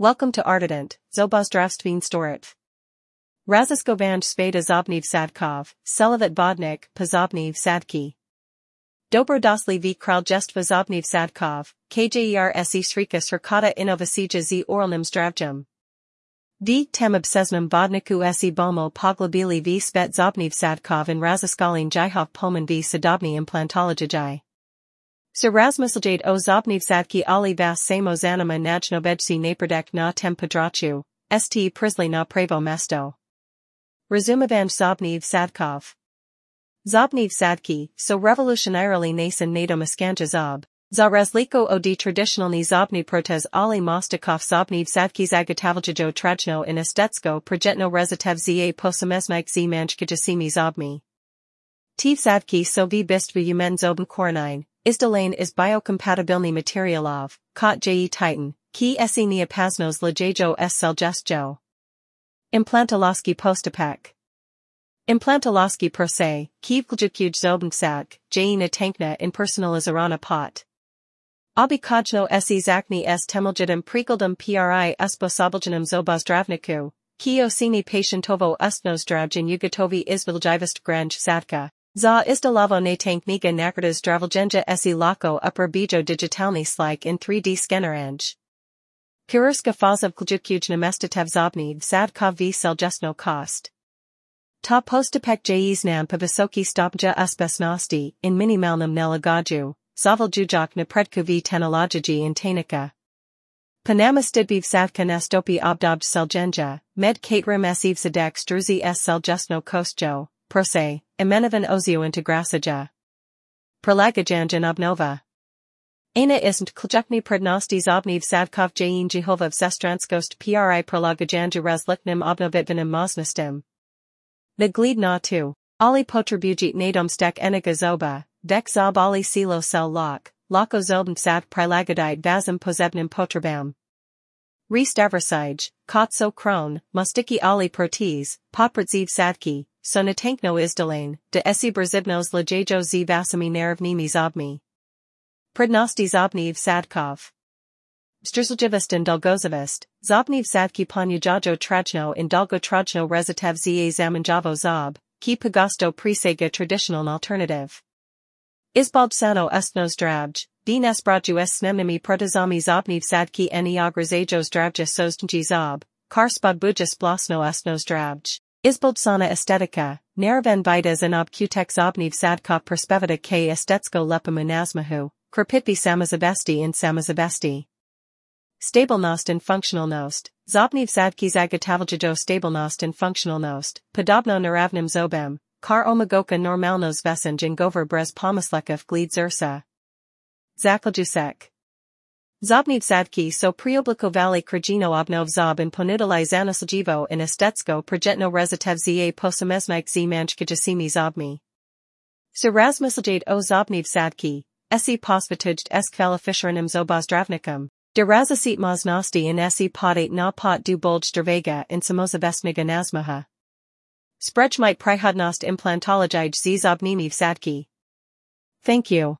Welcome to Artident, Zobozdravstveen Storit. Raziskovanj Sveda Zobniv Sadkov, Selavat Bodnik, Pozobniv Sadki. Dobro dosli v kraljestva Zobniv Sadkov, KJER se Srika Srkata Inovasija z Oralnim Zdravjam. D. Tem obsesnum Bodniku se Bomo Poglobili v Svet Zobniv Sadkov in Raziskalin Jihov Pomen v Sadobni Implantologijai. Sir Rasmuseljade o Zobnivsatki ali vas samo zanima najnobedsi napredek na tem podrachu, st prisli na pravo mesto. Razumivanj Zobniv Sadkov. Zobniv Sadki, so revolutionarily nasan nadomiskanja zob, za razliko od traditionalni zobni protez ali mostikov Zobniv Sadki zagatavljajo trajno in estetsko projetno rezitev za posameznik z manjkajasimi zobmi. Tiv Sadki so v umen zoben korenine, Izdalane is biocompatibilny materialov, kot je titan, ki se neopasnos lejejo s selgestjo. Implantoloski postapek. Implantoloski per se, ki vključuj zobnsak, je natankna in personalizirana pot. Obikajno se zakni s temeljidem prikladom pri usposobiljenem zobozdravniku, ki osini patientovo ustnozdravjen yugotovi izviljivist granj satka. Za istalavo na tanknika nakrata zdravljenja se lako upper bijo digitalni slike in 3D scannerange. Kirurska fazav kljukuj namestatev zobni sadkov v seljesno kost. Ta postupek nam pa visoki stopja uspešnosti in minimalnom nelagaju, zavaljujuk na predku v technologiji in tehnika. Panama stidbiv savka nastopi obdobj seljenja, med katrim esiv sadek struzi s seljesno kostjo, prose, Imenovan ozio integracija. Prelagajanjan obnova. Isnt ključni prednosti zobniv savkov jain Jehovah sestranskost pri prelagajanja razliknim obnovitvanim moznostim. The glid na tu. Ali potribujit nadom stek eniga zoba, dek zob ali silo sel lok, loko zobn sav prilagadite vazim pozebnim potrebam. Restavrsij, kotso kron, mostiki ali protees, poprziv sadki, so natankno izdalane, de esi brzibnos lejejo z vasami nervnimi zobmi. Prednosti zobniv sadkov. Strzeljivistin dolgozavist, zobniv sadki ponyajajo trajno in dolgo trajno rezitev za zamanjavo zob, ki pagosto prisega traditional alternative. Izbalbsano ustno zdravj, dnes braju s snemnimi protozami zobniv sadki eni ograzajo zdravja sostnji zob, kar spodbuja splasno ustno zdravj. Izbulbsana estetika, naravan vidas in obkutek zobniv sadkop perspevita k estetsko lepomunazmahu, krpitvi samozabesti in samozabesti. Stablenost and functionalnost, zobniv zadki zagatavljajo stablenost and functionalnost, podobno naravnim zobem, kar omogoka normalnos vesenj in gover brez zersa. Zaključek. Zobniv sadki so prioblikovali krajino obnov zob in ponudili zanosljivo in estetsko projetno rezitev za posameznik z manjkajasimi zobmi. Razmislite o zobniv sadki, esi posvitujd s kvalificiranim zobozdravnikom, de razasit moznosti in esi podat na pot du bulj drvega in samozavestniga nazmaha. Sprechmite prihodnost implantologij z zobnimiv sadki. Thank you.